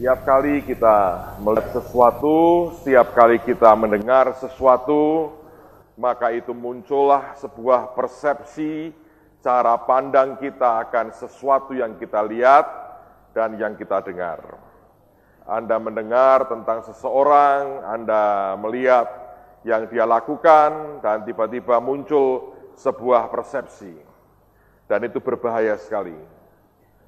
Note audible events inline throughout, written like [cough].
Setiap kali kita melihat sesuatu, setiap kali kita mendengar sesuatu, maka itu muncullah sebuah persepsi, cara pandang kita akan sesuatu yang kita lihat dan yang kita dengar. Anda mendengar tentang seseorang, Anda melihat yang dia lakukan, dan tiba-tiba muncul sebuah persepsi. Dan itu berbahaya sekali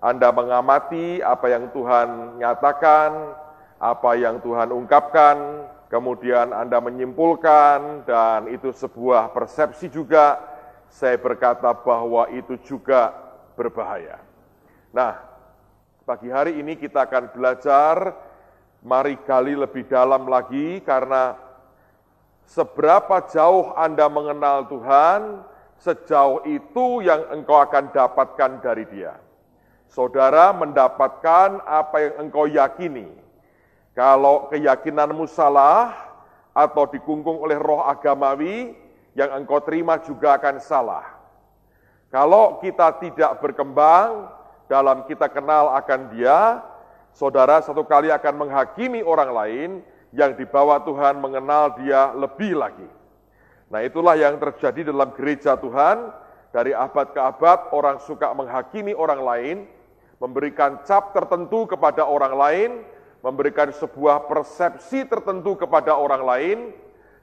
anda mengamati apa yang Tuhan nyatakan, apa yang Tuhan ungkapkan, kemudian Anda menyimpulkan, dan itu sebuah persepsi juga. Saya berkata bahwa itu juga berbahaya. Nah, pagi hari ini kita akan belajar, mari gali lebih dalam lagi, karena seberapa jauh Anda mengenal Tuhan, sejauh itu yang engkau akan dapatkan dari Dia saudara mendapatkan apa yang engkau yakini. Kalau keyakinanmu salah atau dikungkung oleh roh agamawi, yang engkau terima juga akan salah. Kalau kita tidak berkembang dalam kita kenal akan dia, saudara satu kali akan menghakimi orang lain yang di bawah Tuhan mengenal dia lebih lagi. Nah itulah yang terjadi dalam gereja Tuhan, dari abad ke abad orang suka menghakimi orang lain, memberikan cap tertentu kepada orang lain, memberikan sebuah persepsi tertentu kepada orang lain,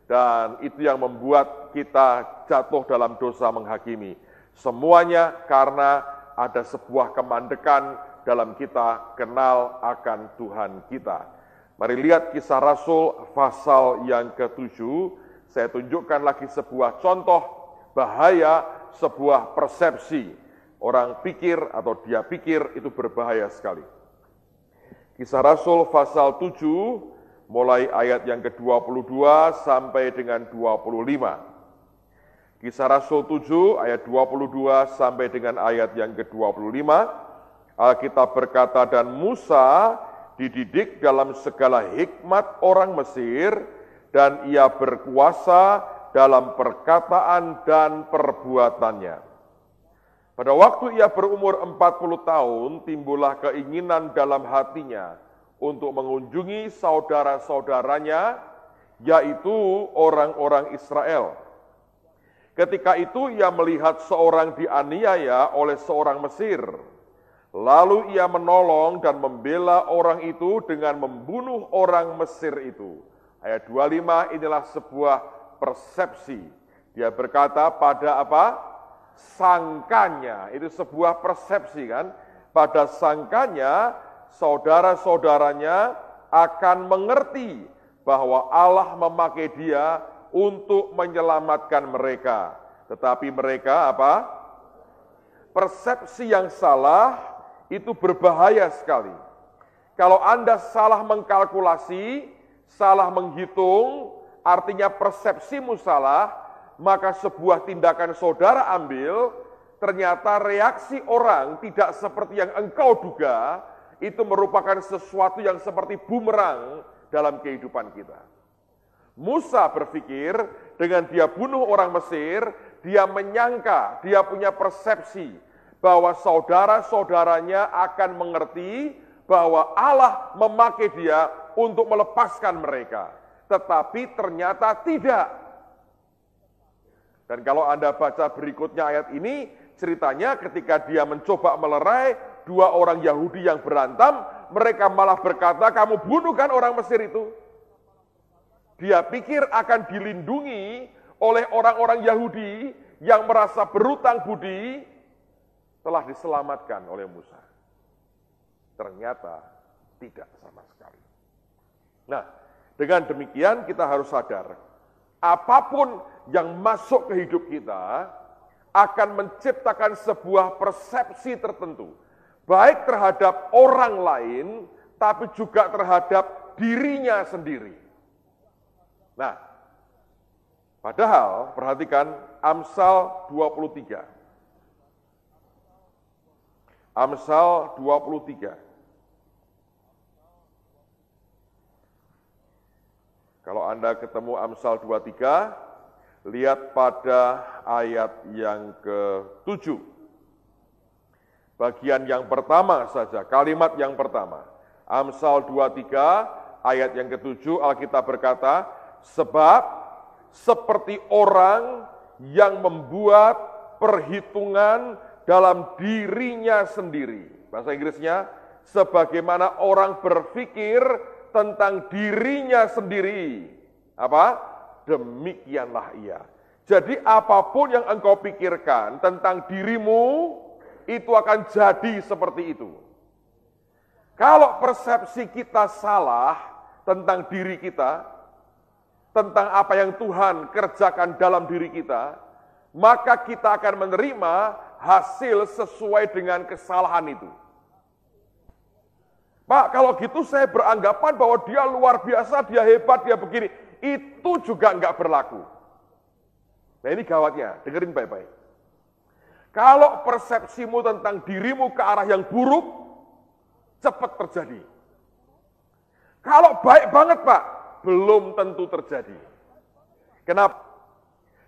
dan itu yang membuat kita jatuh dalam dosa menghakimi. Semuanya karena ada sebuah kemandekan dalam kita kenal akan Tuhan kita. Mari lihat kisah Rasul pasal yang ketujuh. Saya tunjukkan lagi sebuah contoh bahaya sebuah persepsi orang pikir atau dia pikir itu berbahaya sekali. Kisah Rasul pasal 7 mulai ayat yang ke-22 sampai dengan 25. Kisah Rasul 7 ayat 22 sampai dengan ayat yang ke-25. Alkitab berkata, dan Musa dididik dalam segala hikmat orang Mesir, dan ia berkuasa dalam perkataan dan perbuatannya pada waktu ia berumur 40 tahun, timbullah keinginan dalam hatinya untuk mengunjungi saudara-saudaranya, yaitu orang-orang Israel. Ketika itu ia melihat seorang dianiaya oleh seorang Mesir. Lalu ia menolong dan membela orang itu dengan membunuh orang Mesir itu. Ayat 25 inilah sebuah persepsi. Dia berkata pada apa? Sangkanya, itu sebuah persepsi kan, pada sangkanya saudara-saudaranya akan mengerti bahwa Allah memakai dia untuk menyelamatkan mereka. Tetapi mereka apa? Persepsi yang salah itu berbahaya sekali. Kalau Anda salah mengkalkulasi, salah menghitung, artinya persepsimu salah, maka sebuah tindakan saudara ambil, ternyata reaksi orang tidak seperti yang engkau duga, itu merupakan sesuatu yang seperti bumerang dalam kehidupan kita. Musa berpikir dengan dia bunuh orang Mesir, dia menyangka, dia punya persepsi bahwa saudara-saudaranya akan mengerti bahwa Allah memakai dia untuk melepaskan mereka. Tetapi ternyata tidak. Dan kalau Anda baca berikutnya ayat ini, ceritanya ketika dia mencoba melerai dua orang Yahudi yang berantem, mereka malah berkata, kamu bunuh kan orang Mesir itu? Dia pikir akan dilindungi oleh orang-orang Yahudi yang merasa berutang budi, telah diselamatkan oleh Musa. Ternyata tidak sama sekali. Nah, dengan demikian kita harus sadar, apa pun yang masuk ke hidup kita akan menciptakan sebuah persepsi tertentu, baik terhadap orang lain, tapi juga terhadap dirinya sendiri. Nah, padahal perhatikan Amsal 23. Amsal 23. Kalau Anda ketemu Amsal 23, Lihat pada ayat yang ke-7. Bagian yang pertama saja, kalimat yang pertama. Amsal 23 ayat yang ketujuh Alkitab berkata, sebab seperti orang yang membuat perhitungan dalam dirinya sendiri. Bahasa Inggrisnya, sebagaimana orang berpikir tentang dirinya sendiri. Apa? Demikianlah ia. Jadi apa pun yang engkau pikirkan tentang dirimu, itu akan jadi seperti itu. Kalau persepsi kita salah tentang diri kita, tentang apa yang Tuhan kerjakan dalam diri kita, maka kita akan menerima hasil sesuai dengan kesalahan itu. Pak, kalau gitu saya beranggapan bahwa dia luar biasa, dia hebat, dia begini. Itu juga enggak berlaku. Nah ini gawatnya, dengerin baik-baik. Kalau persepsimu tentang dirimu ke arah yang buruk, cepat terjadi. Kalau baik banget Pak, belum tentu terjadi. Kenapa?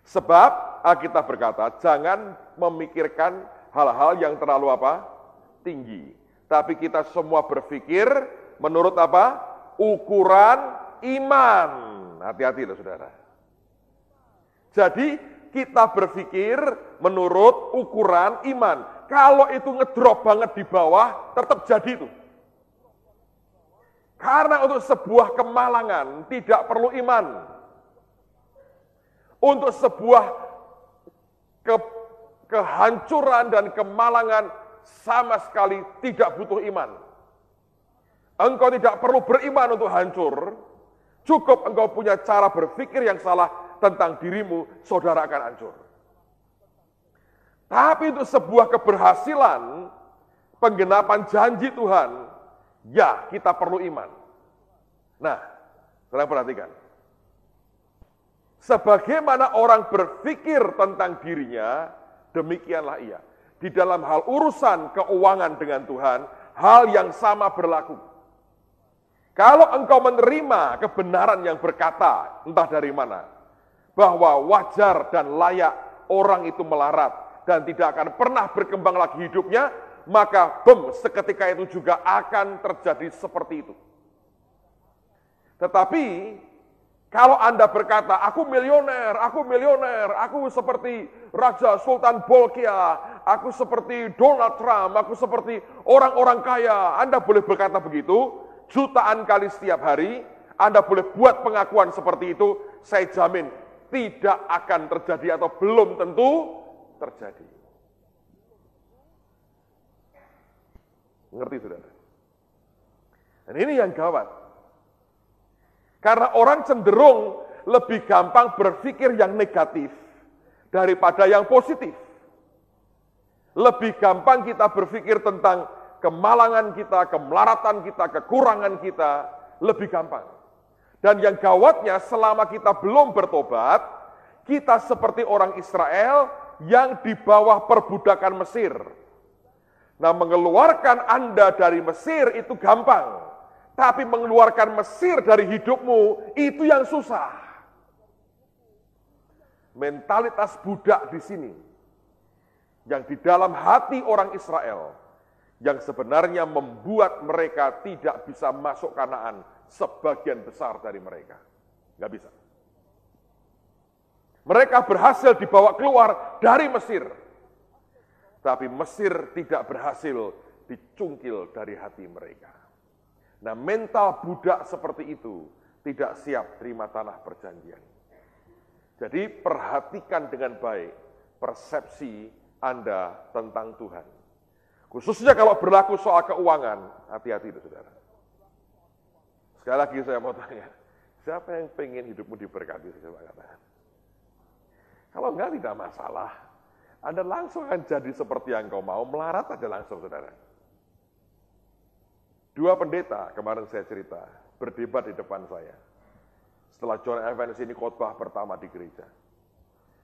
Sebab Alkitab berkata, jangan memikirkan hal-hal yang terlalu apa? Tinggi. Tapi kita semua berpikir menurut apa? Ukuran iman. Hati-hati loh saudara. Jadi kita berpikir menurut ukuran iman. Kalau itu ngedrop banget di bawah, tetap jadi itu. Karena untuk sebuah kemalangan tidak perlu iman. Untuk sebuah ke, kehancuran dan kemalangan sama sekali tidak butuh iman. Engkau tidak perlu beriman untuk hancur, cukup engkau punya cara berpikir yang salah tentang dirimu, saudara akan hancur. Tapi untuk sebuah keberhasilan, penggenapan janji Tuhan, ya kita perlu iman. Nah, sekarang perhatikan. Sebagaimana orang berpikir tentang dirinya, demikianlah ia. Di dalam hal urusan keuangan dengan Tuhan, hal yang sama berlaku. Kalau engkau menerima kebenaran yang berkata, entah dari mana, bahwa wajar dan layak orang itu melarat dan tidak akan pernah berkembang lagi hidupnya, maka bem seketika itu juga akan terjadi seperti itu. Tetapi kalau Anda berkata, aku milioner, aku milioner, aku seperti Raja Sultan Bolkia, aku seperti Donald Trump, aku seperti orang-orang kaya, Anda boleh berkata begitu, jutaan kali setiap hari, Anda boleh buat pengakuan seperti itu, saya jamin tidak akan terjadi atau belum tentu terjadi. Ngerti saudara? Dan ini yang gawat. Karena orang cenderung lebih gampang berpikir yang negatif daripada yang positif. Lebih gampang kita berpikir tentang kemalangan kita, kemelaratan kita, kekurangan kita, lebih gampang. Dan yang gawatnya selama kita belum bertobat, kita seperti orang Israel yang di bawah perbudakan Mesir. Nah mengeluarkan Anda dari Mesir itu gampang. Tapi mengeluarkan Mesir dari hidupmu itu yang susah. Mentalitas budak di sini. Yang di dalam hati orang Israel. Yang sebenarnya membuat mereka tidak bisa masuk kanaan sebagian besar dari mereka. Nggak bisa. Mereka berhasil dibawa keluar dari Mesir. Tapi Mesir tidak berhasil dicungkil dari hati mereka. Nah mental budak seperti itu tidak siap terima tanah perjanjian. Jadi perhatikan dengan baik persepsi Anda tentang Tuhan. Khususnya kalau berlaku soal keuangan, hati-hati itu saudara. Sekali lagi saya mau tanya, siapa yang pengen hidupmu diberkati? Kalau enggak tidak masalah. Anda langsung akan jadi seperti yang kau mau, melarat aja langsung saudara. Dua pendeta kemarin saya cerita, berdebat di depan saya. Setelah John Evans ini khotbah pertama di gereja.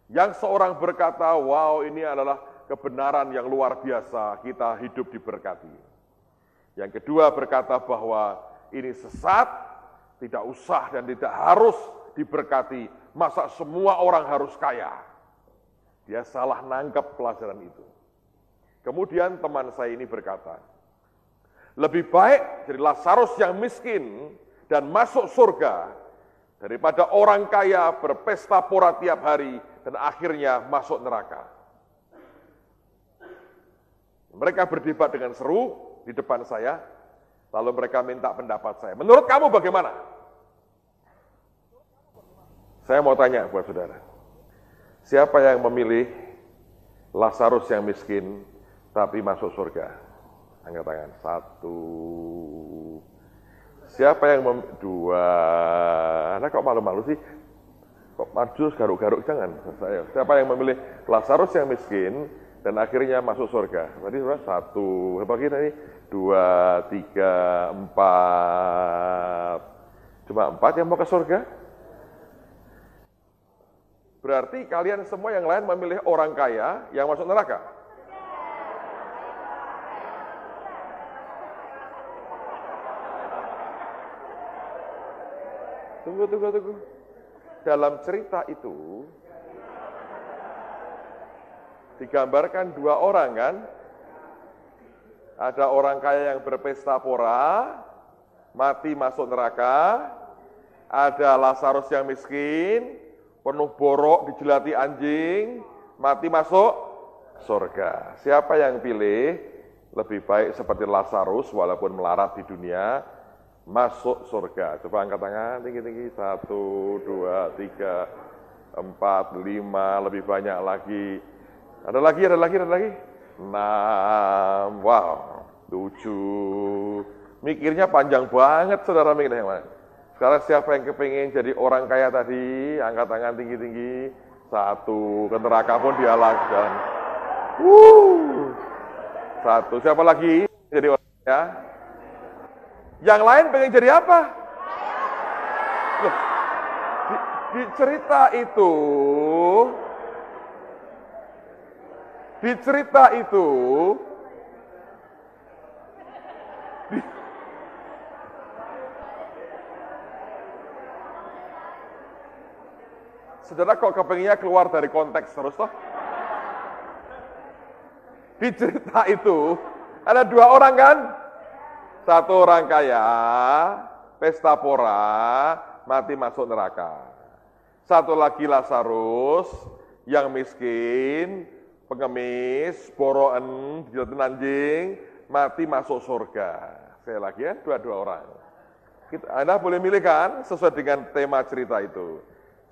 Yang seorang berkata, wow ini adalah kebenaran yang luar biasa, kita hidup diberkati. Yang kedua berkata bahwa ini sesat, tidak usah dan tidak harus diberkati. Masa semua orang harus kaya? Dia salah nangkep pelajaran itu. Kemudian teman saya ini berkata, Lebih baik jadi Lazarus yang miskin dan masuk surga daripada orang kaya berpesta pora tiap hari dan akhirnya masuk neraka. Mereka berdebat dengan seru di depan saya, lalu mereka minta pendapat saya. Menurut kamu bagaimana? Saya mau tanya buat saudara, siapa yang memilih Lazarus yang miskin tapi masuk surga? Angkat tangan. Satu. Siapa yang mem... Dua. Nah kok malu-malu sih? Kok maju garuk-garuk? Jangan. Saya. Siapa yang memilih Lazarus yang miskin dan akhirnya masuk surga? Tadi sudah satu. Berapa kita ini? Dua, tiga, empat. Cuma empat yang mau ke surga? Berarti kalian semua yang lain memilih orang kaya yang masuk neraka? Tunggu, tunggu, tunggu. Dalam cerita itu, digambarkan dua orang kan? Ada orang kaya yang berpesta pora, mati masuk neraka. Ada Lazarus yang miskin, penuh borok, dijelati anjing, mati masuk surga. Siapa yang pilih lebih baik seperti Lazarus walaupun melarat di dunia, masuk surga. Coba angkat tangan tinggi-tinggi. Satu, dua, tiga, empat, lima, lebih banyak lagi. Ada lagi, ada lagi, ada lagi. Enam, wow, tujuh. Mikirnya panjang banget saudara mikirnya. Sekarang siapa yang kepingin jadi orang kaya tadi? Angkat tangan tinggi-tinggi. Satu, ke neraka pun dia lakukan. Satu, siapa lagi jadi orang kaya? Yang lain pengen jadi apa? Loh, di, di cerita itu, di cerita itu, di, Saudara kok kepenginnya keluar dari konteks terus toh? Di cerita itu ada dua orang kan? Satu orang kaya, pesta pora, mati masuk neraka. Satu lagi Lazarus, yang miskin, pengemis, boroen, dijilatin anjing, mati masuk surga. Saya lagi ya, dua-dua orang. Kita, anda boleh milih kan, sesuai dengan tema cerita itu.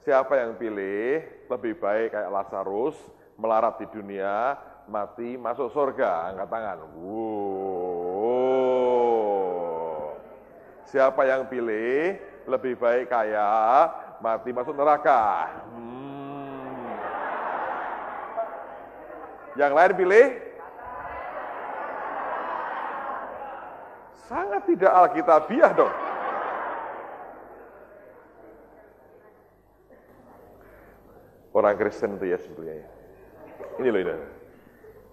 Siapa yang pilih, lebih baik kayak Lazarus, melarat di dunia, mati masuk surga. Angkat tangan. Wow. Siapa yang pilih lebih baik kaya, mati masuk neraka. Hmm. Yang lain pilih? Sangat tidak alkitabiah dong. Orang Kristen itu ya sebetulnya. Ya. Ini loh ini.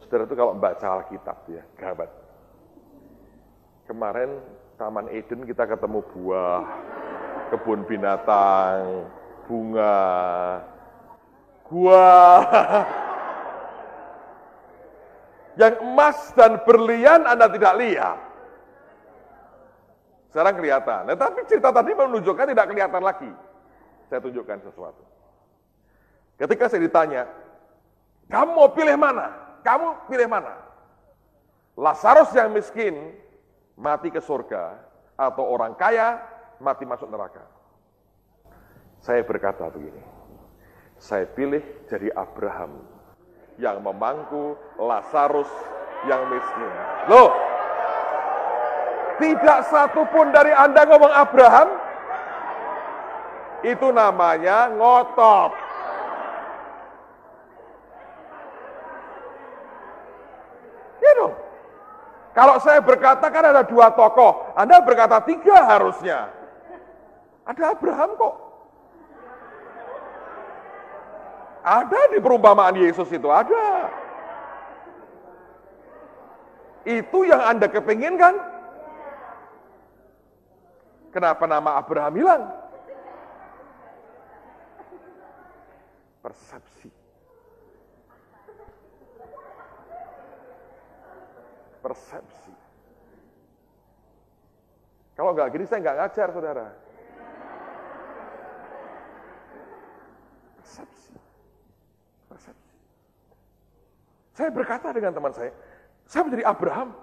Saudara itu kalau membaca Alkitab ya, gawat. Kemarin Taman Eden kita ketemu buah, kebun binatang, bunga, gua. [laughs] Yang emas dan berlian Anda tidak lihat. Sekarang kelihatan. Nah, tapi cerita tadi menunjukkan tidak kelihatan lagi. Saya tunjukkan sesuatu. Ketika saya ditanya, kamu mau pilih mana? Kamu pilih mana? Lazarus yang miskin mati ke surga, atau orang kaya mati masuk neraka. Saya berkata begini, saya pilih jadi Abraham yang memangku Lazarus yang miskin. Loh, tidak satu pun dari Anda ngomong Abraham, itu namanya ngotot. Kalau saya berkata kan ada dua tokoh, Anda berkata tiga harusnya. Ada Abraham kok. Ada di perumpamaan Yesus itu, ada. Itu yang Anda kepingin kan? Kenapa nama Abraham hilang? Persepsi. persepsi. Kalau nggak gini saya nggak ngajar, saudara. Persepsi. Saya berkata dengan teman saya, saya menjadi Abraham.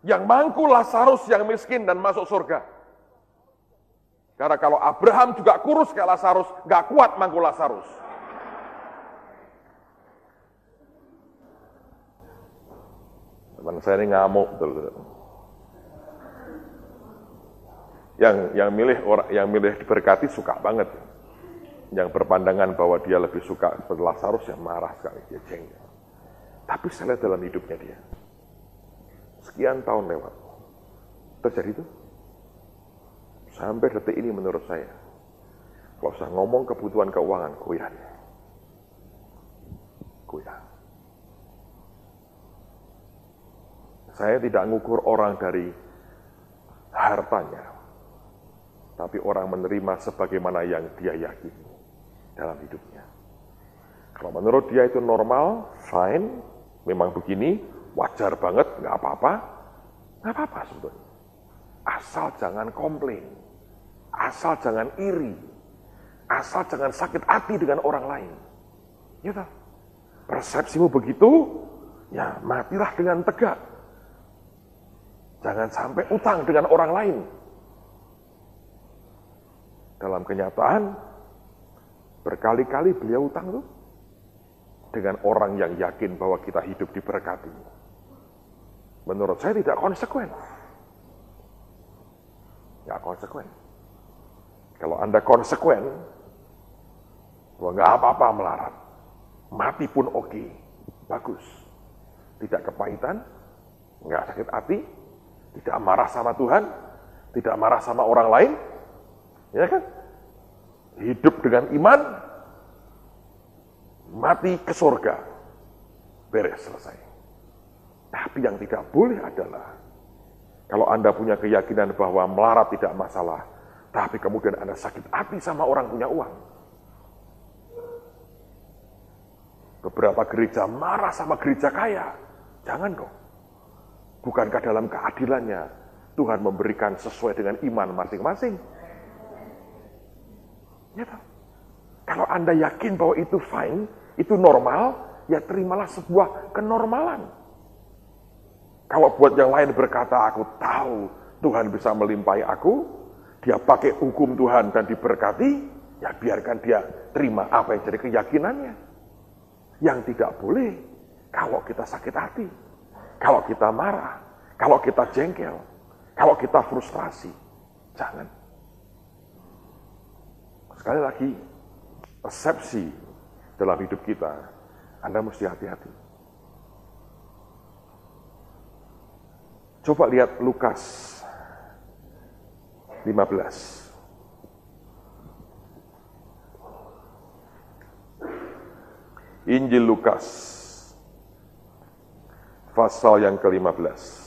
Yang mangku Lazarus yang miskin dan masuk surga. Karena kalau Abraham juga kurus kayak Lazarus, nggak kuat mangku Lazarus. Teman saya ini ngamuk betul. Yang yang milih orang yang milih diberkati suka banget. Yang berpandangan bahwa dia lebih suka seperti Lazarus yang marah sekali, dia jengkel. Tapi saya lihat dalam hidupnya dia. Sekian tahun lewat. Terjadi itu. Sampai detik ini menurut saya. Kalau saya ngomong kebutuhan keuangan, goyah. Goyah. Saya tidak ngukur orang dari hartanya, tapi orang menerima sebagaimana yang dia yakini dalam hidupnya. Kalau menurut dia itu normal, fine, memang begini, wajar banget, nggak apa-apa, nggak apa-apa sebetulnya. Asal jangan komplain, asal jangan iri, asal jangan sakit hati dengan orang lain. Ya Persepsimu begitu, ya matilah dengan tegak. Jangan sampai utang dengan orang lain. Dalam kenyataan, berkali-kali beliau utang tuh dengan orang yang yakin bahwa kita hidup diberkati. Menurut saya tidak konsekuen. Nggak konsekuen. Kalau Anda konsekuen, bahwa nggak apa-apa melarat. Mati pun oke, bagus. Tidak kepahitan, nggak sakit hati, tidak marah sama Tuhan, tidak marah sama orang lain, ya kan? Hidup dengan iman, mati ke surga, beres selesai. Tapi yang tidak boleh adalah kalau Anda punya keyakinan bahwa melarat tidak masalah, tapi kemudian Anda sakit hati sama orang punya uang. Beberapa gereja marah sama gereja kaya. Jangan dong. Bukankah dalam keadilannya Tuhan memberikan sesuai dengan iman masing-masing? Ya? Kalau Anda yakin bahwa itu fine, itu normal, ya terimalah sebuah kenormalan. Kalau buat yang lain berkata, aku tahu Tuhan bisa melimpahi aku, dia pakai hukum Tuhan dan diberkati, ya biarkan dia terima apa yang jadi keyakinannya. Yang tidak boleh kalau kita sakit hati. Kalau kita marah, kalau kita jengkel, kalau kita frustrasi, jangan. Sekali lagi, persepsi dalam hidup kita, Anda mesti hati-hati. Coba lihat Lukas 15. Injil Lukas pasal yang ke-15.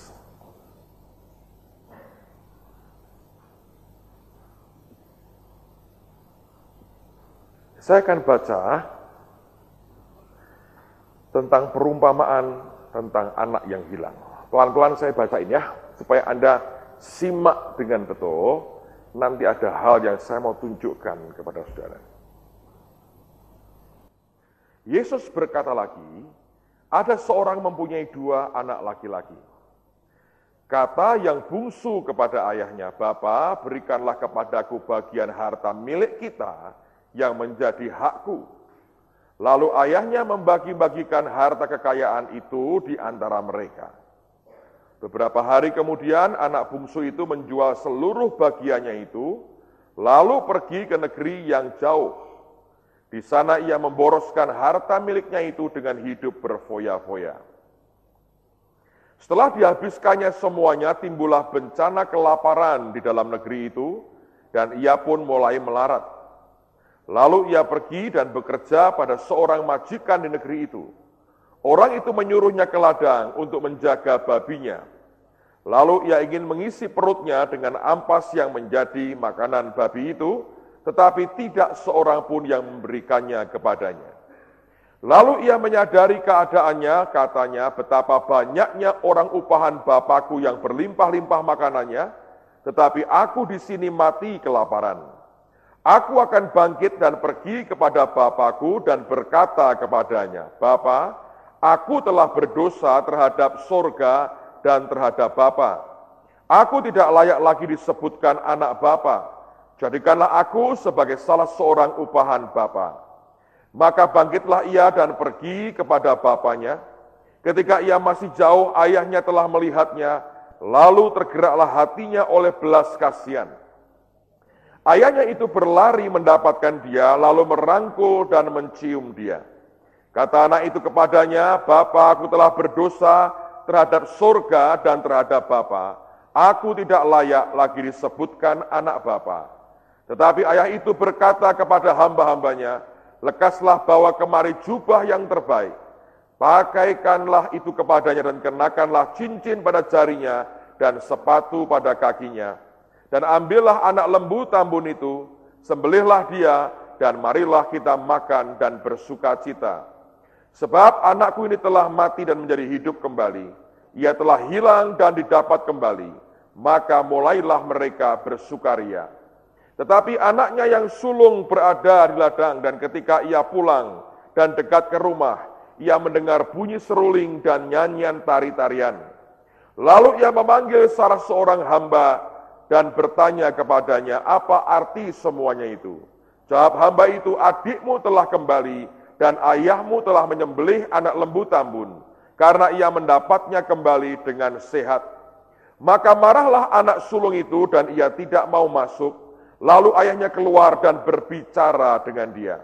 Saya akan baca tentang perumpamaan tentang anak yang hilang. Pelan-pelan saya bacain ya, supaya Anda simak dengan betul. Nanti ada hal yang saya mau tunjukkan kepada saudara. Yesus berkata lagi, ada seorang mempunyai dua anak laki-laki. Kata yang bungsu kepada ayahnya, Bapa, berikanlah kepadaku bagian harta milik kita yang menjadi hakku. Lalu ayahnya membagi-bagikan harta kekayaan itu di antara mereka. Beberapa hari kemudian anak bungsu itu menjual seluruh bagiannya itu, lalu pergi ke negeri yang jauh di sana ia memboroskan harta miliknya itu dengan hidup berfoya-foya. Setelah dihabiskannya semuanya, timbullah bencana kelaparan di dalam negeri itu, dan ia pun mulai melarat. Lalu ia pergi dan bekerja pada seorang majikan di negeri itu. Orang itu menyuruhnya ke ladang untuk menjaga babinya. Lalu ia ingin mengisi perutnya dengan ampas yang menjadi makanan babi itu, tetapi tidak seorang pun yang memberikannya kepadanya. Lalu ia menyadari keadaannya, katanya, betapa banyaknya orang upahan Bapakku yang berlimpah-limpah makanannya, tetapi aku di sini mati kelaparan. Aku akan bangkit dan pergi kepada Bapakku dan berkata kepadanya, Bapa, aku telah berdosa terhadap sorga dan terhadap Bapa. Aku tidak layak lagi disebutkan anak Bapa. Jadikanlah aku sebagai salah seorang upahan Bapa. Maka bangkitlah ia dan pergi kepada bapaknya. Ketika ia masih jauh, ayahnya telah melihatnya, lalu tergeraklah hatinya oleh belas kasihan. Ayahnya itu berlari mendapatkan dia, lalu merangkul dan mencium dia. Kata anak itu kepadanya, Bapa, aku telah berdosa terhadap surga dan terhadap Bapa. Aku tidak layak lagi disebutkan anak Bapa. Tetapi ayah itu berkata kepada hamba-hambanya, lekaslah bawa kemari jubah yang terbaik, pakaikanlah itu kepadanya dan kenakanlah cincin pada jarinya dan sepatu pada kakinya. Dan ambillah anak lembu tambun itu, sembelihlah dia, dan marilah kita makan dan bersuka cita. Sebab anakku ini telah mati dan menjadi hidup kembali. Ia telah hilang dan didapat kembali. Maka mulailah mereka bersukaria. Tetapi anaknya yang sulung berada di ladang dan ketika ia pulang dan dekat ke rumah, ia mendengar bunyi seruling dan nyanyian tari-tarian. Lalu ia memanggil salah seorang hamba dan bertanya kepadanya, apa arti semuanya itu? Jawab hamba itu, adikmu telah kembali dan ayahmu telah menyembelih anak lembu tambun, karena ia mendapatnya kembali dengan sehat. Maka marahlah anak sulung itu dan ia tidak mau masuk, Lalu ayahnya keluar dan berbicara dengan dia.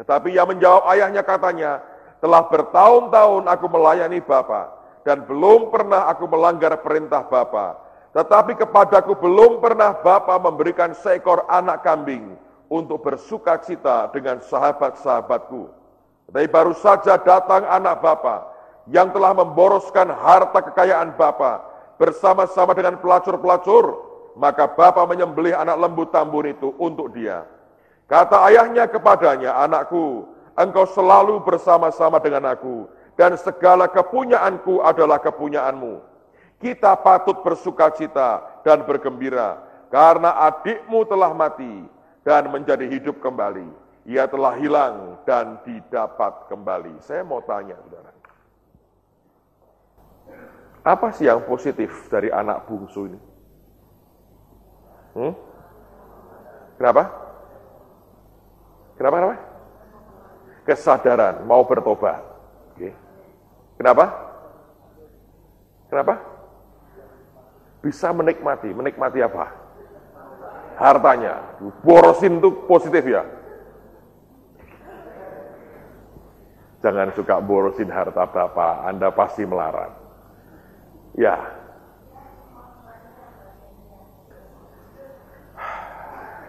Tetapi ia menjawab ayahnya katanya, telah bertahun-tahun aku melayani Bapa dan belum pernah aku melanggar perintah Bapa. Tetapi kepadaku belum pernah Bapa memberikan seekor anak kambing untuk bersuka cita dengan sahabat-sahabatku. Tetapi baru saja datang anak Bapa yang telah memboroskan harta kekayaan Bapa bersama-sama dengan pelacur-pelacur maka Bapak menyembelih anak lembu tambun itu untuk dia. Kata ayahnya kepadanya, anakku, engkau selalu bersama-sama dengan aku, dan segala kepunyaanku adalah kepunyaanmu. Kita patut bersuka cita dan bergembira, karena adikmu telah mati dan menjadi hidup kembali. Ia telah hilang dan didapat kembali. Saya mau tanya, saudara. Apa sih yang positif dari anak bungsu ini? Hmm? Kenapa? Kenapa, kenapa? Kesadaran, mau bertobat. Oke. Kenapa? Kenapa? Bisa menikmati. Menikmati apa? Hartanya. Borosin itu positif ya. Jangan suka borosin harta Bapak, Anda pasti melarat. Ya,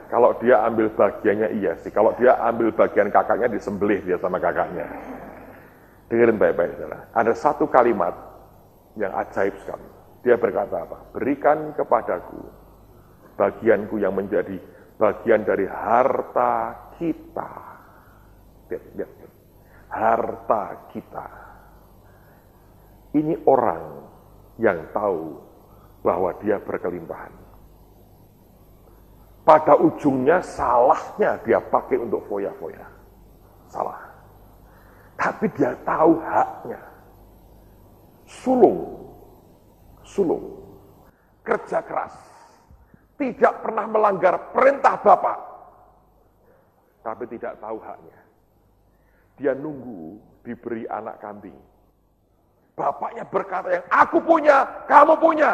Kalau dia ambil bagiannya iya sih. Kalau dia ambil bagian kakaknya disembelih dia sama kakaknya. Dengerin baik-baik saudara. Ada satu kalimat yang ajaib sekali. Dia berkata apa? Berikan kepadaku bagianku yang menjadi bagian dari harta kita. Lihat, lihat, lihat. Harta kita. Ini orang yang tahu bahwa dia berkelimpahan pada ujungnya salahnya dia pakai untuk foya-foya. Salah. Tapi dia tahu haknya. Sulung. Sulung. Kerja keras. Tidak pernah melanggar perintah Bapak. Tapi tidak tahu haknya. Dia nunggu diberi anak kambing. Bapaknya berkata yang aku punya, kamu punya.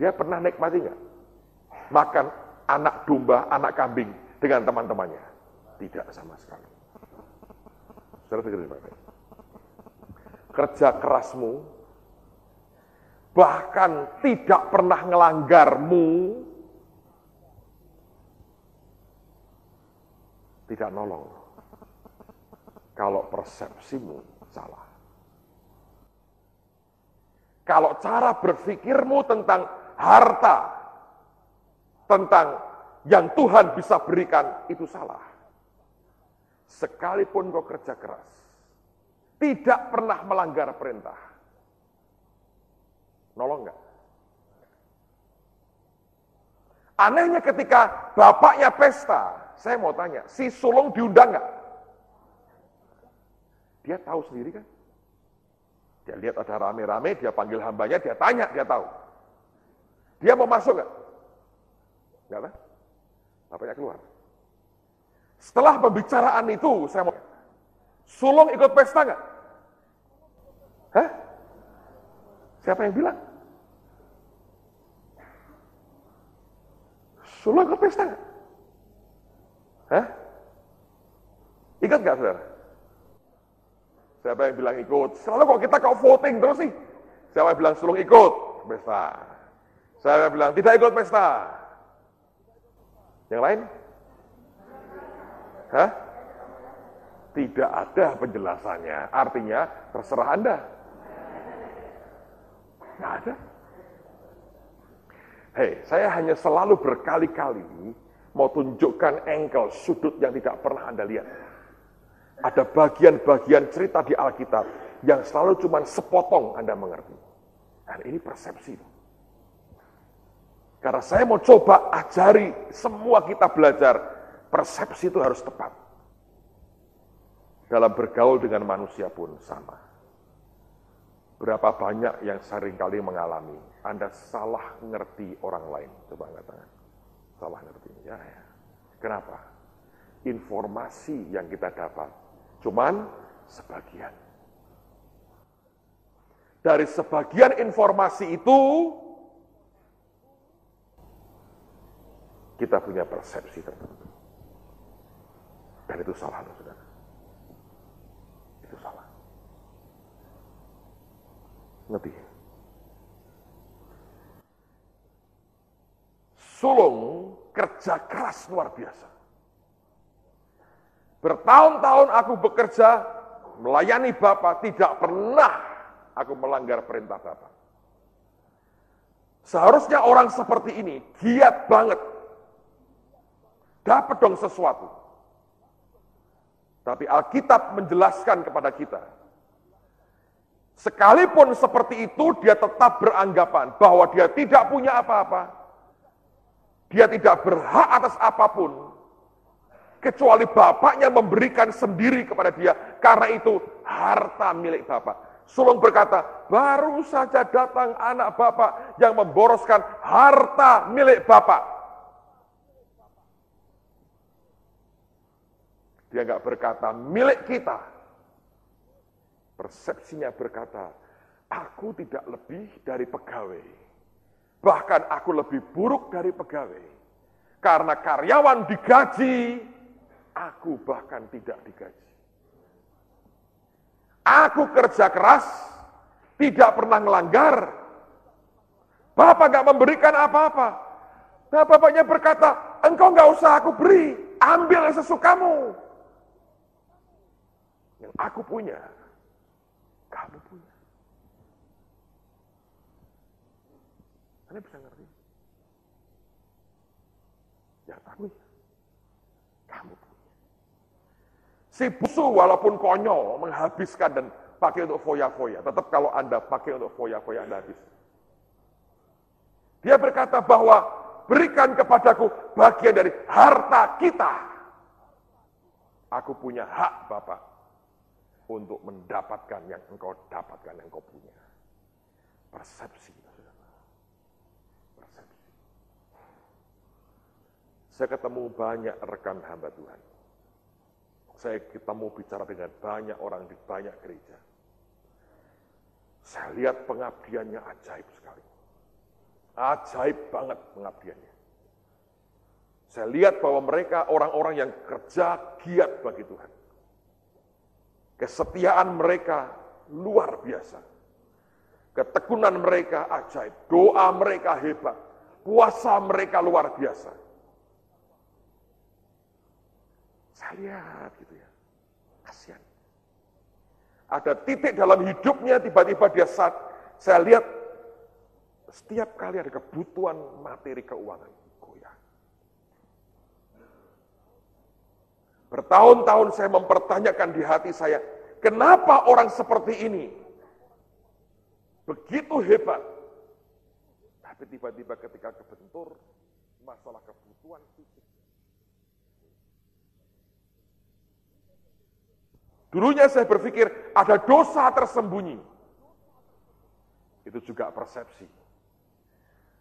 Dia pernah nikmati nggak? makan anak domba, anak kambing dengan teman-temannya. Tidak sama sekali. Saudara pikir Kerja kerasmu, bahkan tidak pernah ngelanggarmu, tidak nolong. Kalau persepsimu salah. Kalau cara berpikirmu tentang harta, tentang yang Tuhan bisa berikan itu salah. sekalipun kau kerja keras, tidak pernah melanggar perintah. Nolong enggak? Anehnya ketika bapaknya pesta, saya mau tanya, si sulung diundang enggak? Dia tahu sendiri kan? Dia lihat ada rame-rame, dia panggil hambanya, dia tanya, dia tahu. Dia mau masuk enggak? Enggak kan? Bapaknya keluar. Setelah pembicaraan itu, saya mau Sulung ikut pesta enggak? Hah? Siapa yang bilang? Sulung ikut pesta? Hah? Ikut enggak, saudara? Siapa yang bilang ikut? Selalu kok kita kau voting terus sih. Siapa yang bilang sulung ikut pesta? Siapa yang bilang tidak ikut pesta? Yang lain? Hah? Tidak ada penjelasannya. Artinya terserah Anda. Nggak ada. Hei, saya hanya selalu berkali-kali mau tunjukkan engkel sudut yang tidak pernah Anda lihat. Ada bagian-bagian cerita di Alkitab yang selalu cuma sepotong Anda mengerti. Dan ini persepsi. Karena saya mau coba ajari semua kita belajar, persepsi itu harus tepat. Dalam bergaul dengan manusia pun sama. Berapa banyak yang sering kali mengalami, Anda salah ngerti orang lain. Coba angkat tangan. Salah ngerti. Ya, ya. Kenapa? Informasi yang kita dapat cuman sebagian. Dari sebagian informasi itu, kita punya persepsi tertentu. Dan itu salah, saudara. Itu salah. Ngerti? Sulung kerja keras luar biasa. Bertahun-tahun aku bekerja, melayani Bapak, tidak pernah aku melanggar perintah Bapak. Seharusnya orang seperti ini giat banget. Dapat dong sesuatu. Tapi Alkitab menjelaskan kepada kita, sekalipun seperti itu, dia tetap beranggapan bahwa dia tidak punya apa-apa. Dia tidak berhak atas apa pun, kecuali bapaknya memberikan sendiri kepada dia. Karena itu harta milik bapak. Sulung berkata, baru saja datang anak bapak yang memboroskan harta milik bapak. Dia nggak berkata milik kita. Persepsinya berkata, aku tidak lebih dari pegawai. Bahkan aku lebih buruk dari pegawai. Karena karyawan digaji, Aku bahkan tidak digaji. Aku kerja keras, tidak pernah melanggar. Bapak gak memberikan apa-apa. Nah bapaknya berkata, engkau gak usah aku beri, ambil sesukamu. Yang aku punya, kamu punya. Anda bisa ngerti? Ya aku, kamu punya. Si busu walaupun konyol menghabiskan dan pakai untuk foya-foya. Tetap kalau Anda pakai untuk foya-foya Anda habis. Dia berkata bahwa berikan kepadaku bagian dari harta kita. Aku punya hak Bapak untuk mendapatkan yang engkau dapatkan, yang engkau punya. Persepsi. Saya ketemu banyak rekan hamba Tuhan saya ketemu bicara dengan banyak orang di banyak gereja. Saya lihat pengabdiannya ajaib sekali. Ajaib banget pengabdiannya. Saya lihat bahwa mereka orang-orang yang kerja giat bagi Tuhan. Kesetiaan mereka luar biasa. Ketekunan mereka ajaib. Doa mereka hebat. Puasa mereka luar biasa Saya lihat gitu ya. Kasihan. Ada titik dalam hidupnya tiba-tiba dia saat saya lihat setiap kali ada kebutuhan materi keuangan goyah. Bertahun-tahun saya mempertanyakan di hati saya, kenapa orang seperti ini begitu hebat, tapi tiba-tiba ketika kebentur masalah kebutuhan fisik. Dulunya saya berpikir ada dosa tersembunyi. Itu juga persepsi.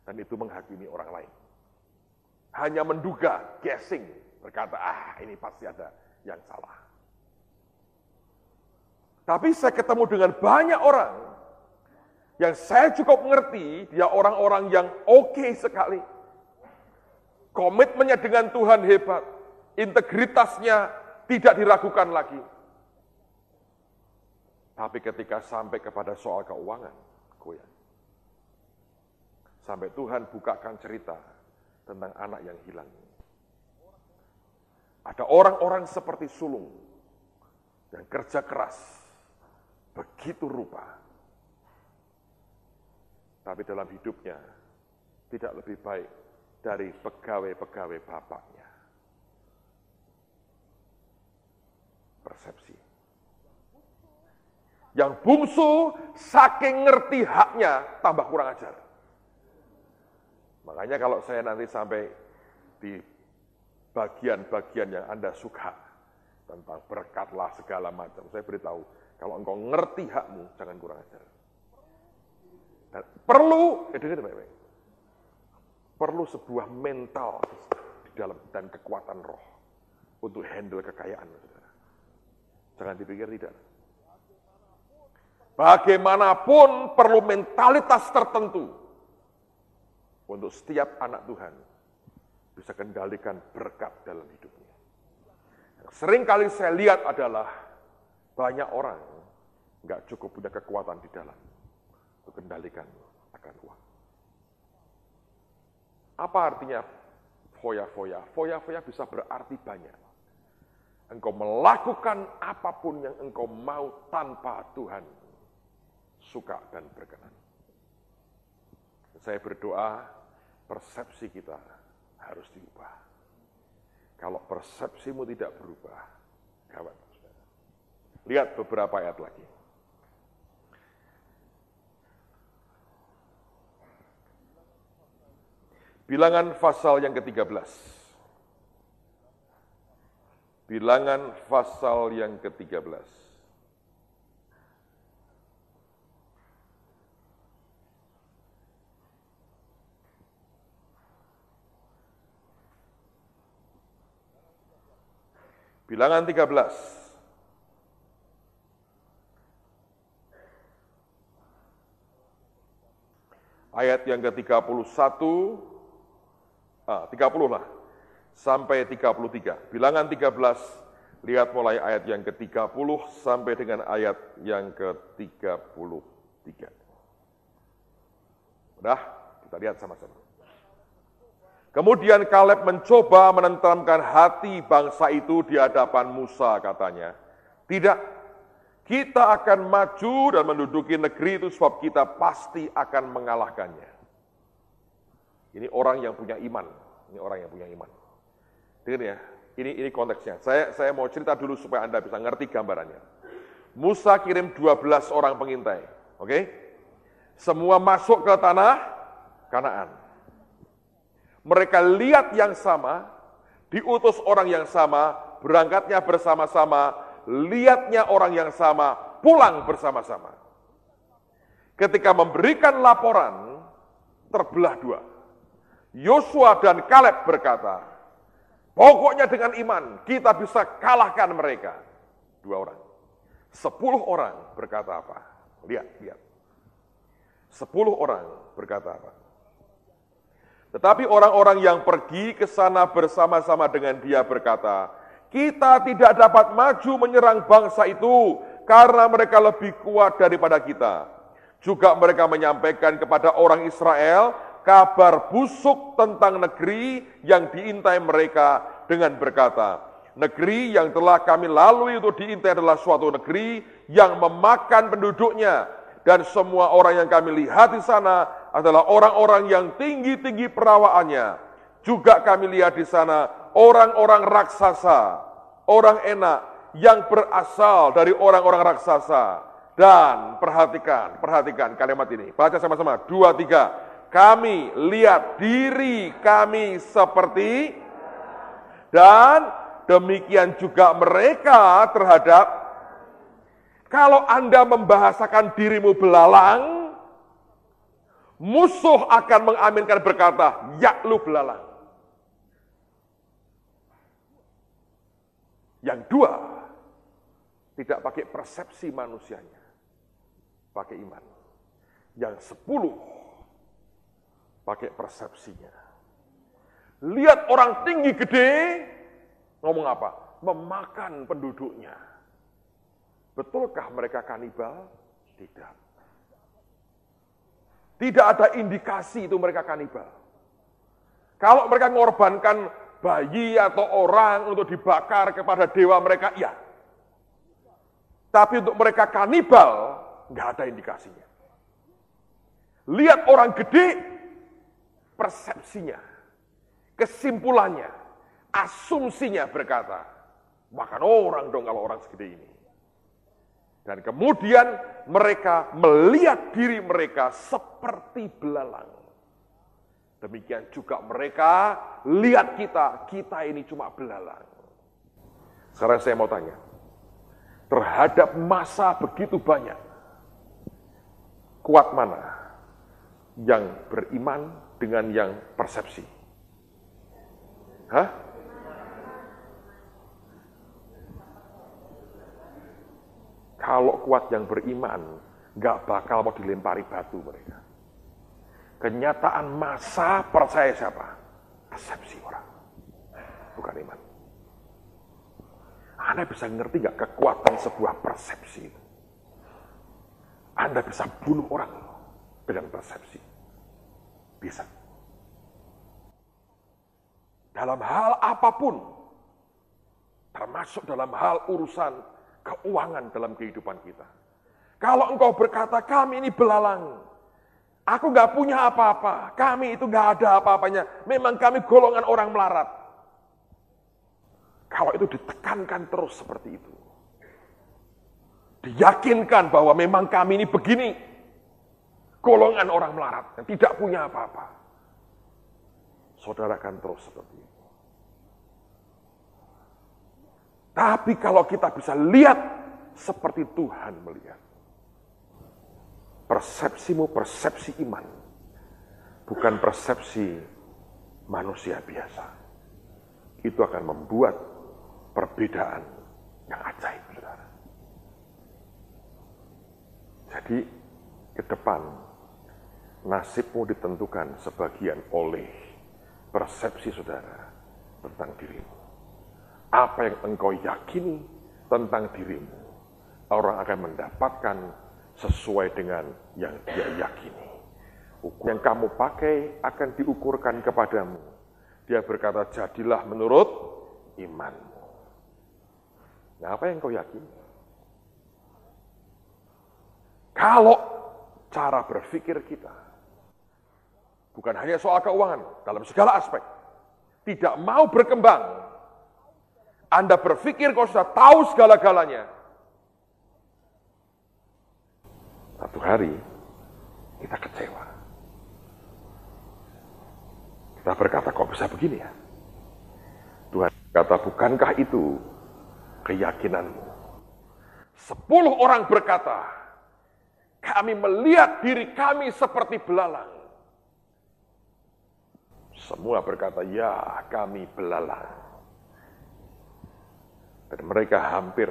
Dan itu menghakimi orang lain. Hanya menduga, guessing, berkata, ah ini pasti ada yang salah. Tapi saya ketemu dengan banyak orang yang saya cukup mengerti, dia orang-orang yang oke okay sekali. Komitmennya dengan Tuhan hebat, integritasnya tidak diragukan lagi. Tapi ketika sampai kepada soal keuangan, goyang. Sampai Tuhan bukakan cerita tentang anak yang hilang. Ada orang-orang seperti sulung yang kerja keras, begitu rupa. Tapi dalam hidupnya tidak lebih baik dari pegawai-pegawai bapaknya. Persepsi. Yang bungsu saking ngerti haknya tambah kurang ajar. Makanya kalau saya nanti sampai di bagian-bagian yang Anda suka tentang berkatlah segala macam. Saya beritahu, kalau engkau ngerti hakmu, jangan kurang ajar. Dan perlu, eh, dengar baik-baik. Perlu sebuah mental di dalam dan kekuatan roh untuk handle kekayaan. Jangan dipikir tidak. Bagaimanapun perlu mentalitas tertentu untuk setiap anak Tuhan bisa kendalikan berkat dalam hidupnya. Yang sering kali saya lihat adalah banyak orang nggak cukup punya kekuatan di dalam untuk kendalikan akan uang. Apa artinya foya-foya? Foya-foya bisa berarti banyak. Engkau melakukan apa pun yang engkau mau tanpa Tuhan suka dan berkenan. Saya berdoa persepsi kita harus diubah. Kalau persepsimu tidak berubah, gawat. Lihat beberapa ayat lagi. Bilangan pasal yang ke-13. Bilangan pasal yang ke-13. Bilangan 13. Ayat yang ke-31, ah, 30 lah, sampai 33. Bilangan 13, lihat mulai ayat yang ke-30 sampai dengan ayat yang ke-33. Udah, kita lihat sama-sama. Kemudian Kaleb mencoba menenteramkan hati bangsa itu di hadapan Musa katanya. Tidak, kita akan maju dan menduduki negeri itu sebab kita pasti akan mengalahkannya. Ini orang yang punya iman. Ini orang yang punya iman. Dengar ya, ini ini konteksnya. Saya saya mau cerita dulu supaya Anda bisa ngerti gambarannya. Musa kirim 12 orang pengintai, oke? Okay? Semua masuk ke tanah Kanaan mereka lihat yang sama, diutus orang yang sama, berangkatnya bersama-sama, lihatnya orang yang sama, pulang bersama-sama. Ketika memberikan laporan, terbelah dua. Yosua dan Kaleb berkata, pokoknya dengan iman kita bisa kalahkan mereka. Dua orang. Sepuluh orang berkata apa? Lihat, lihat. Sepuluh orang berkata apa? Tetapi orang-orang yang pergi ke sana bersama-sama dengan dia berkata, kita tidak dapat maju menyerang bangsa itu karena mereka lebih kuat daripada kita. Juga mereka menyampaikan kepada orang Israel kabar busuk tentang negeri yang diintai mereka dengan berkata, negeri yang telah kami lalui itu diintai adalah suatu negeri yang memakan penduduknya dan semua orang yang kami lihat di sana adalah orang-orang yang tinggi-tinggi perawaannya. Juga kami lihat di sana orang-orang raksasa. orang enak yang berasal dari orang-orang raksasa. Dan perhatikan, perhatikan kalimat ini. Baca sama-sama. Dua, tiga. Kami lihat diri kami seperti dan demikian juga mereka terhadap kalau Anda membahasakan dirimu belalang, musuh akan mengaminkan berkata, ya lu belalang. Yang dua, tidak pakai persepsi manusianya, pakai iman. Yang sepuluh, pakai persepsinya. Lihat orang tinggi gede, ngomong apa? Memakan penduduknya. Betulkah mereka kanibal? Tidak. Tidak ada indikasi itu mereka kanibal. Kalau mereka mengorbankan bayi atau orang untuk dibakar kepada dewa mereka, iya. Tapi untuk mereka kanibal, nggak ada indikasinya. Lihat orang gede, persepsinya, kesimpulannya, asumsinya berkata, makan orang dong kalau orang segede ini. Dan kemudian mereka melihat diri mereka seperti belalang. Demikian juga mereka lihat kita, kita ini cuma belalang. Sekarang saya mau tanya, terhadap masa begitu banyak, kuat mana yang beriman dengan yang persepsi? Hah? Kalau kuat yang beriman, nggak bakal mau dilempari batu mereka. Kenyataan masa percaya siapa? Persepsi orang. Bukan iman. Anda bisa ngerti nggak kekuatan sebuah persepsi itu? Anda bisa bunuh orang dengan persepsi. Bisa. Dalam hal apa pun, termasuk dalam hal urusan keuangan dalam kehidupan kita. Kalau engkau berkata, kami ini belalang, Aku nggak punya apa-apa. Kami itu nggak ada apa-apanya. Memang kami golongan orang melarat. Kalau itu ditekankan terus seperti itu. Diyakinkan bahwa memang kami ini begini. Golongan orang melarat yang tidak punya apa-apa. Saudara akan terus seperti itu. Tapi kalau kita bisa lihat seperti Tuhan melihat persepsimu persepsi iman, bukan persepsi manusia biasa. Itu akan membuat perbedaan yang ajaib, saudara. Jadi, ke depan, nasibmu ditentukan sebagian oleh persepsi saudara tentang dirimu. Apa yang engkau yakini tentang dirimu, orang akan mendapatkan sesuai dengan yang dia yakini. Ukur yang kamu pakai akan diukurkan kepadamu. Dia berkata, jadilah menurut imanmu. Nah, apa yang kau yakini? Kalau cara berpikir kita, bukan hanya soal keuangan, dalam segala aspek, tidak mau berkembang, Anda berpikir kau sudah tahu segala-galanya, Satu hari kita kecewa. Kita berkata, kok bisa begini ya? Tuhan kata, bukankah itu keyakinanmu? Sepuluh orang berkata, kami melihat diri kami seperti belalang. Semua berkata, ya kami belalang. Dan mereka hampir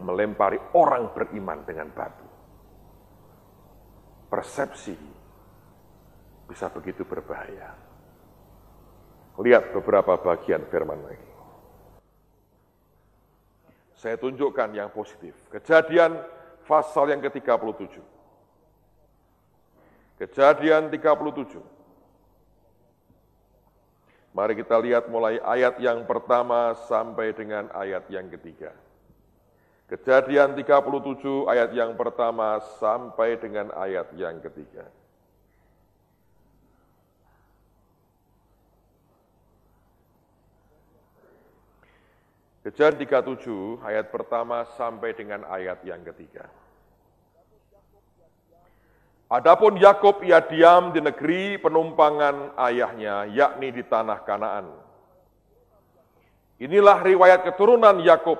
melempari orang beriman dengan batu persepsi bisa begitu berbahaya. Lihat beberapa bagian firman lagi. Saya tunjukkan yang positif. Kejadian pasal yang ke-37. Kejadian 37. Mari kita lihat mulai ayat yang pertama sampai dengan ayat yang ketiga. Kejadian 37 ayat yang pertama sampai dengan ayat yang ketiga. Kejadian 37 ayat pertama sampai dengan ayat yang ketiga. Adapun Yakub ia diam di negeri penumpangan ayahnya, yakni di tanah Kanaan. Inilah riwayat keturunan Yakub.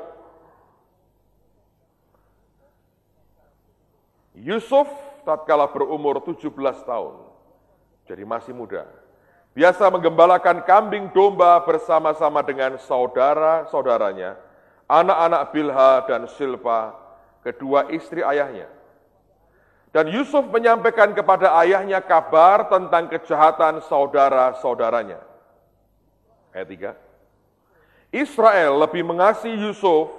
Yusuf tatkala berumur 17 tahun, jadi masih muda. Biasa menggembalakan kambing domba bersama-sama dengan saudara-saudaranya, anak-anak Bilha dan Silpa, kedua istri ayahnya. Dan Yusuf menyampaikan kepada ayahnya kabar tentang kejahatan saudara-saudaranya. Ayat 3. Israel lebih mengasihi Yusuf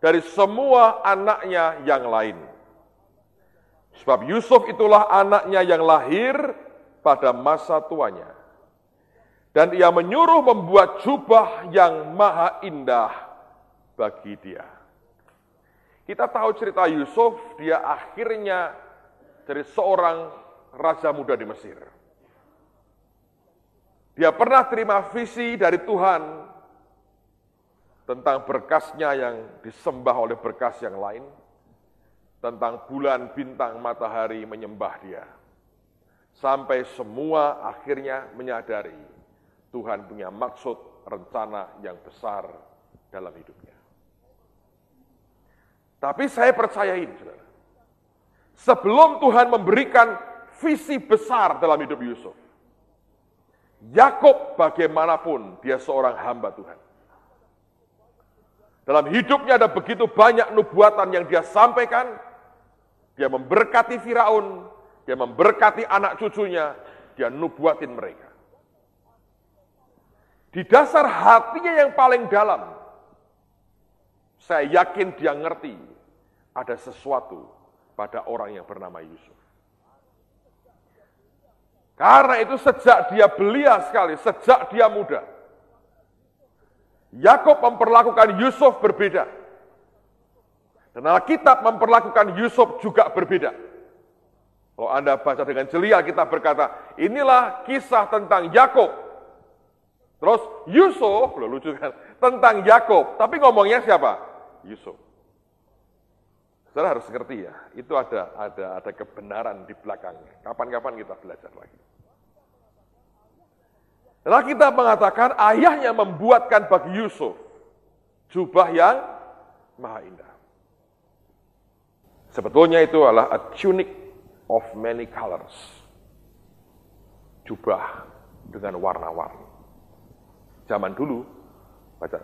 dari semua anaknya yang lain. Sebab Yusuf itulah anaknya yang lahir pada masa tuanya. Dan ia menyuruh membuat jubah yang maha indah bagi dia. Kita tahu cerita Yusuf, dia akhirnya dari seorang raja muda di Mesir. Dia pernah terima visi dari Tuhan tentang berkasnya yang disembah oleh berkas yang lain, tentang bulan, bintang, matahari menyembah dia. Sampai semua akhirnya menyadari Tuhan punya maksud, rencana yang besar dalam hidupnya. Tapi saya percaya ini, saudara. Sebelum Tuhan memberikan visi besar dalam hidup Yusuf. Yakob bagaimanapun dia seorang hamba Tuhan. Dalam hidupnya ada begitu banyak nubuatan yang dia sampaikan. Dia memberkati Firaun, dia memberkati anak cucunya, dia nubuatin mereka. Di dasar hatinya yang paling dalam, saya yakin dia ngerti ada sesuatu pada orang yang bernama Yusuf. Karena itu sejak dia belia sekali, sejak dia muda, Yakob memperlakukan Yusuf berbeda. Dan Alkitab memperlakukan Yusuf juga berbeda. Kalau Anda baca dengan celia, kita berkata, inilah kisah tentang Yakob. Terus Yusuf, lucu kan, tentang Yakob. Tapi ngomongnya siapa? Yusuf. Saudara harus ngerti ya, itu ada ada ada kebenaran di belakangnya. Kapan-kapan kita belajar lagi. Setelah kita mengatakan ayahnya membuatkan bagi Yusuf jubah yang maha indah. Sebetulnya itu adalah a tunic of many colors. Jubah dengan warna-warni. Zaman dulu, baca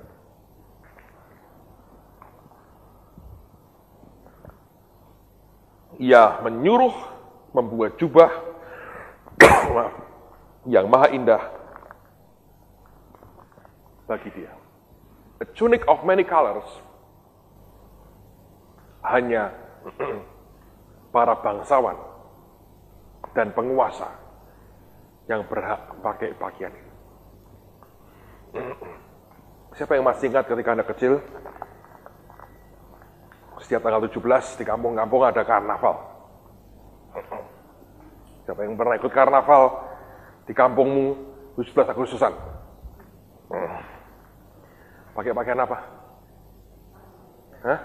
ia menyuruh membuat jubah [coughs] yang maha indah bagi dia. A tunic of many colors hanya [coughs] para bangsawan dan penguasa yang berhak pakai pakaian ini. [coughs] Siapa yang masih ingat ketika Anda kecil, setiap tanggal 17 di kampung-kampung ada karnaval. Siapa yang pernah ikut karnaval di kampungmu 17 Agustusan? Pakai pakaian apa? Hah?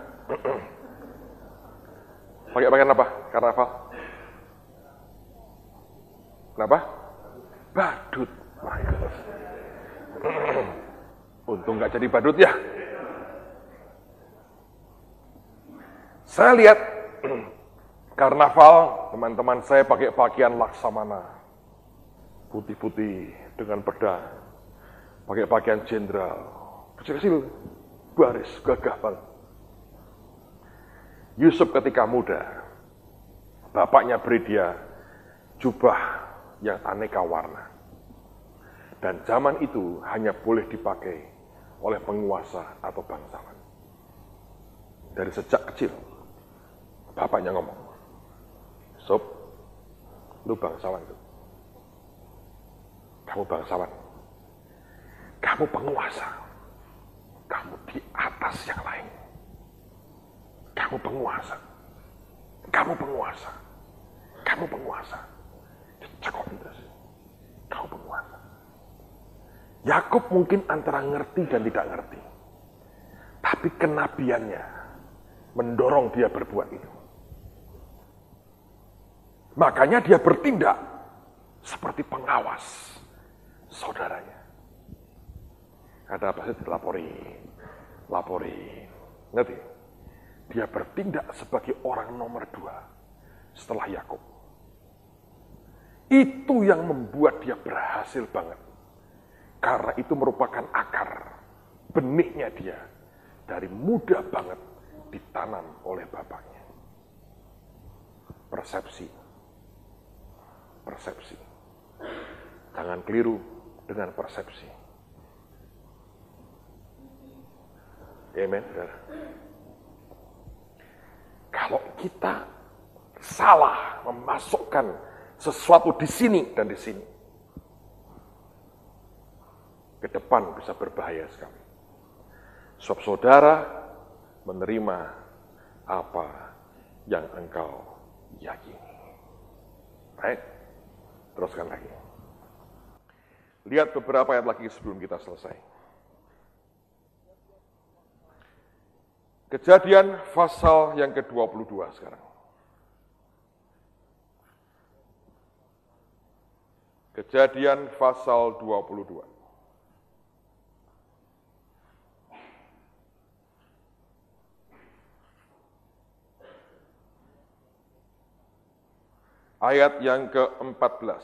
Pakai pakaian apa? Karnaval? Kenapa? Badut. Untung nggak jadi badut ya. Saya lihat [clears throat] karnaval, teman-teman saya pakai pakaian laksamana. Putih-putih dengan pedang. Pakai pakaian jenderal. Kecil-kecil, baris, gagah banget. Yusuf ketika muda, bapaknya beri dia jubah yang aneka warna. Dan zaman itu hanya boleh dipakai oleh penguasa atau bangsawan. Dari sejak kecil, Bapaknya ngomong, Sob, lu bangsawan tuh. Kamu bangsawan. Kamu penguasa. Kamu di atas yang lain. Kamu penguasa. Kamu penguasa. Kamu penguasa. Cekok terus. Kamu penguasa. Yakub mungkin antara ngerti dan tidak ngerti. Tapi kenabiannya mendorong dia berbuat itu. Makanya dia bertindak seperti pengawas saudaranya. Ada apa sih? Lapori, lapori. Ngerti? Dia bertindak sebagai orang nomor dua setelah Yakub. Itu yang membuat dia berhasil banget. Karena itu merupakan akar benihnya dia dari muda banget ditanam oleh bapaknya. Persepsi. Persepsi. Jangan keliru dengan persepsi. Amen. Kalau kita salah memasukkan sesuatu di sini dan di sini, ke depan bisa berbahaya sekali. Sebab saudara menerima apa yang engkau yakini. Baik, teruskan lagi. Lihat beberapa ayat lagi sebelum kita selesai. Kejadian pasal yang ke-22 sekarang. Kejadian pasal 22. Ayat yang ke-14.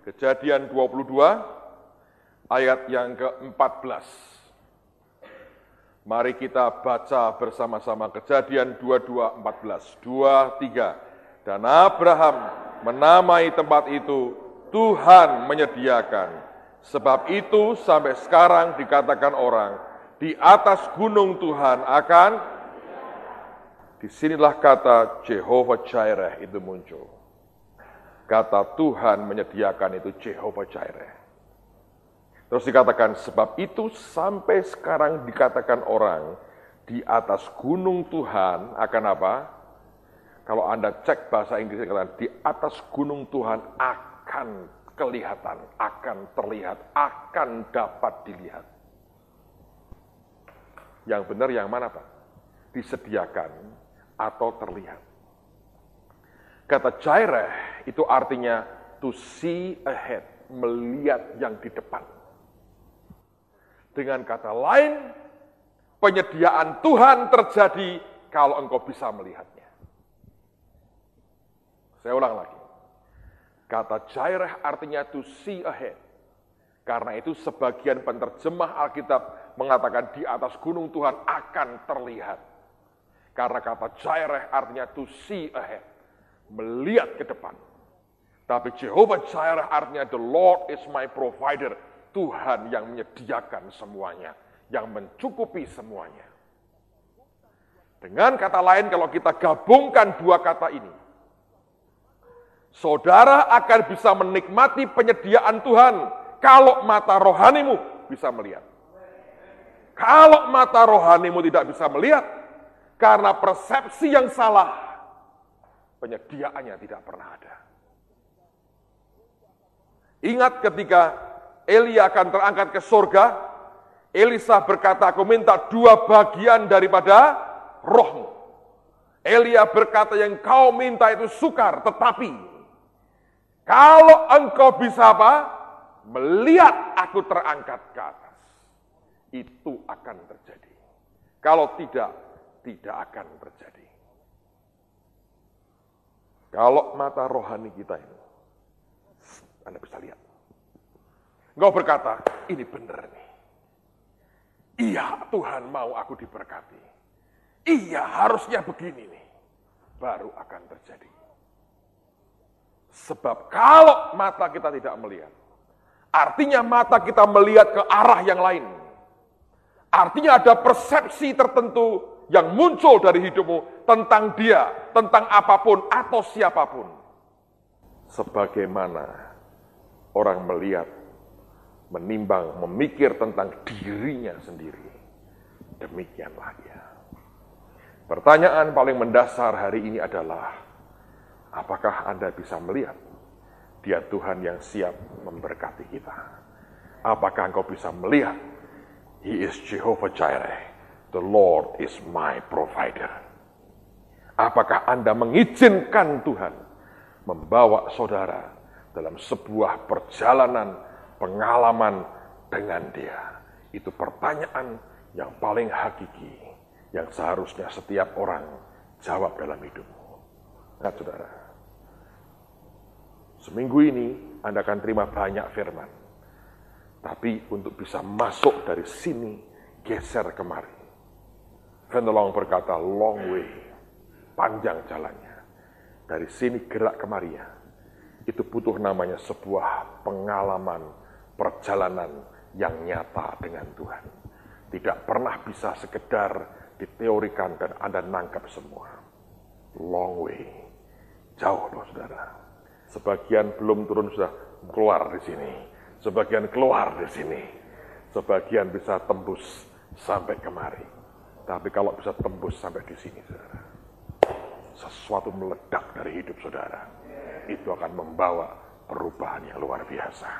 Kejadian 22 ayat yang ke-14. Mari kita baca bersama-sama Kejadian 22 14. 2 3. Dan Abraham menamai tempat itu Tuhan menyediakan. Sebab itu sampai sekarang dikatakan orang di atas gunung Tuhan akan di sinilah kata Jehovah Jireh itu muncul. Kata Tuhan menyediakan itu Jehovah Jireh. Terus dikatakan, sebab itu sampai sekarang dikatakan orang di atas gunung Tuhan akan apa? Kalau Anda cek bahasa Inggris, di atas gunung Tuhan akan kelihatan, akan terlihat, akan dapat dilihat. Yang benar yang mana Pak? Disediakan atau terlihat. Kata Jireh itu artinya to see ahead, melihat yang di depan. Dengan kata lain, penyediaan Tuhan terjadi kalau engkau bisa melihatnya. Saya ulang lagi. Kata Jireh artinya to see ahead. Karena itu sebagian penerjemah Alkitab mengatakan di atas gunung Tuhan akan terlihat. Karena kata Jireh artinya to see ahead melihat ke depan. Tapi Jehovah Jireh artinya the Lord is my provider. Tuhan yang menyediakan semuanya, yang mencukupi semuanya. Dengan kata lain kalau kita gabungkan dua kata ini, saudara akan bisa menikmati penyediaan Tuhan kalau mata rohanimu bisa melihat. Kalau mata rohanimu tidak bisa melihat, karena persepsi yang salah, penyediaannya tidak pernah ada. Ingat ketika Elia akan terangkat ke surga, Elisa berkata, aku minta dua bagian daripada rohmu. Elia berkata, yang kau minta itu sukar, tetapi kalau engkau bisa apa? Melihat aku terangkat ke atas. Itu akan terjadi. Kalau tidak, tidak akan terjadi. Kalau mata rohani kita ini, Anda bisa lihat. Engkau berkata, ini benar nih. Iya Tuhan mau aku diberkati. Iya harusnya begini nih. Baru akan terjadi. Sebab kalau mata kita tidak melihat, artinya mata kita melihat ke arah yang lain. Artinya ada persepsi tertentu yang muncul dari hidupmu tentang dia, tentang apa pun atau siapa pun. Sebagaimana orang melihat, menimbang, memikir tentang dirinya sendiri. Demikianlah dia. Pertanyaan paling mendasar hari ini adalah, apakah Anda bisa melihat dia Tuhan yang siap memberkati kita. Apakah engkau bisa melihat? He is Jehovah Jireh. The Lord is my provider. Apakah Anda mengizinkan Tuhan membawa saudara dalam sebuah perjalanan pengalaman dengan dia? Itu pertanyaan yang paling hakiki yang seharusnya setiap orang jawab dalam hidupmu. Nah, saudara, seminggu ini Anda akan terima banyak firman. Tapi untuk bisa masuk dari sini, geser kemari. Fenelong berkata, long way, panjang jalannya. Dari sini gerak kemari ya. Itu butuh namanya sebuah pengalaman perjalanan yang nyata dengan Tuhan. Tidak pernah bisa sekedar diteorikan dan Anda nangkap semua. Long way. Jauh loh saudara. Sebagian belum turun sudah keluar di sini. Sebagian keluar di sini. Sebagian bisa tembus sampai kemari. Tapi kalau bisa tembus sampai di sini saudara. Sesuatu meledak dari hidup saudara. Itu akan membawa perubahan yang luar biasa.